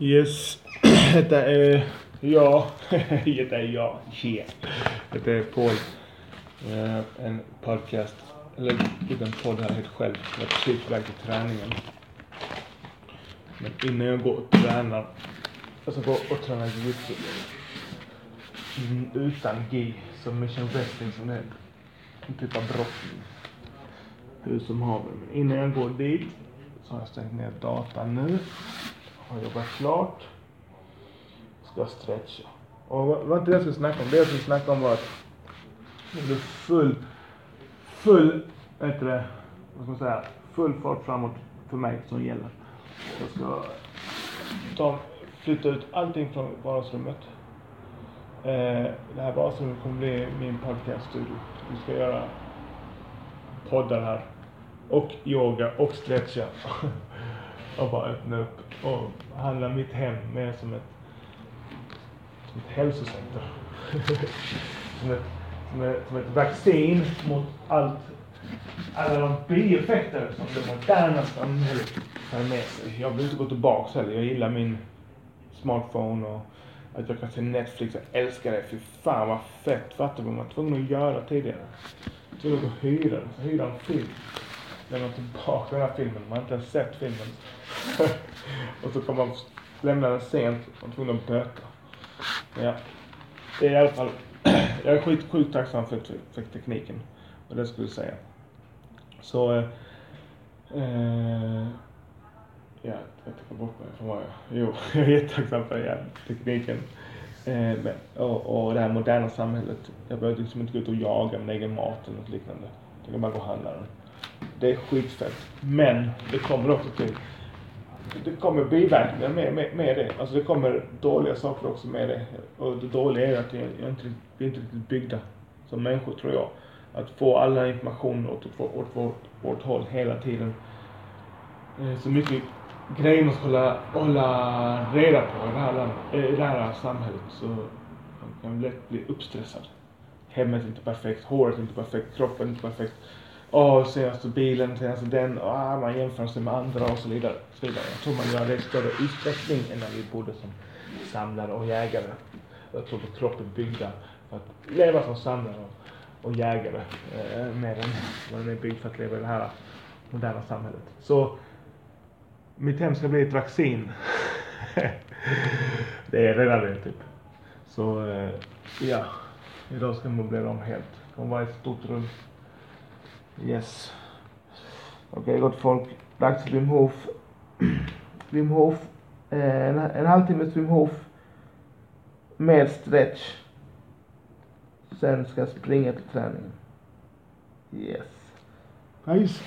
Yes, detta är jag. detta är jag. Yeah. Detta är Paul. Eh, en podcast, eller inte en podd här helt själv. Jag är precis på väg till träningen. Men innan jag går och tränar, jag ska gå och träna jujutsu. Mm, utan gi, som mission wrestling som det är. En typ av brottning. Hur som haver. Men innan jag går dit så har jag stängt ner datan nu. Har jobbat klart. Ska stretcha. Och vad inte det jag skulle snacka om. Det jag skulle snacka om var att det blir full, full, vad heter det, vad ska man säga, full fart framåt för mig som gäller. Jag ska ta, flytta ut allting från vardagsrummet. Eh, det här vardagsrummet kommer bli min podcaststudio. Vi ska göra poddar här. Och yoga och stretcha. och bara öppna upp och handla mitt hem mer som ett, som ett hälsocenter. som, ett, som, ett, som ett vaccin mot allt, alla de bieffekter som det moderna samhället för med sig. Jag vill inte gå tillbaks heller. Jag gillar min smartphone och att jag kan se Netflix. Jag älskar det. Fy fan vad fett. Fattar du vad man var tvungen att göra tidigare? Tvungen att hyra den. Hyra en film. Lämna tillbaka den här filmen. Man har inte ens sett filmen. och så kommer man lämna den sent och tvungen att böta. Ja. Det är i alla fall. jag är skit, sjukt tacksam för, för tekniken. Och det skulle jag säga. Så. Eh, eh, ja, jag tappar bort mig. Från vad jag, jo, jag är jättetacksam för ja, tekniken. Eh, men, och, och det här moderna samhället. Jag behöver liksom inte gå ut och jaga min egen mat eller något liknande. Jag kan bara gå och handla den. Det är skitfett. Men det kommer också till det kommer biverkningar med, med, med det. Alltså det kommer dåliga saker också med det. Och det dåliga är att jag inte, vi är inte riktigt byggda som människor tror jag. Att få all information åt, åt, åt vårt, vårt håll hela tiden. Eh, Så mycket grejer man ska hålla, hålla reda på i det här, eh, i det här samhället. Så man kan lätt bli uppstressad. Hemmet är inte perfekt, håret är inte perfekt, kroppen är inte perfekt. Åh, senaste bilen, senaste den, och ah, man jämför sig med andra och så vidare. Så vidare. Jag tror man gör det i större utsträckning än när vi bodde som samlare och jägare. Jag tror att kroppen är byggda för att leva som samlare och, och jägare. Eh, mer än vad den är byggd för att leva i det här moderna samhället. Så mitt hem ska bli ett vaccin. det är redan det typ. Så eh, ja, idag ska jag möblera om helt. Det kommer vara ett stort rum. Yes. Okej gott folk. Dags för Wim Hof. Wim Hof. Eh, en, en halvtimmes Wim Hof. Med stretch. Sen ska jag springa till träningen. Yes. Nice.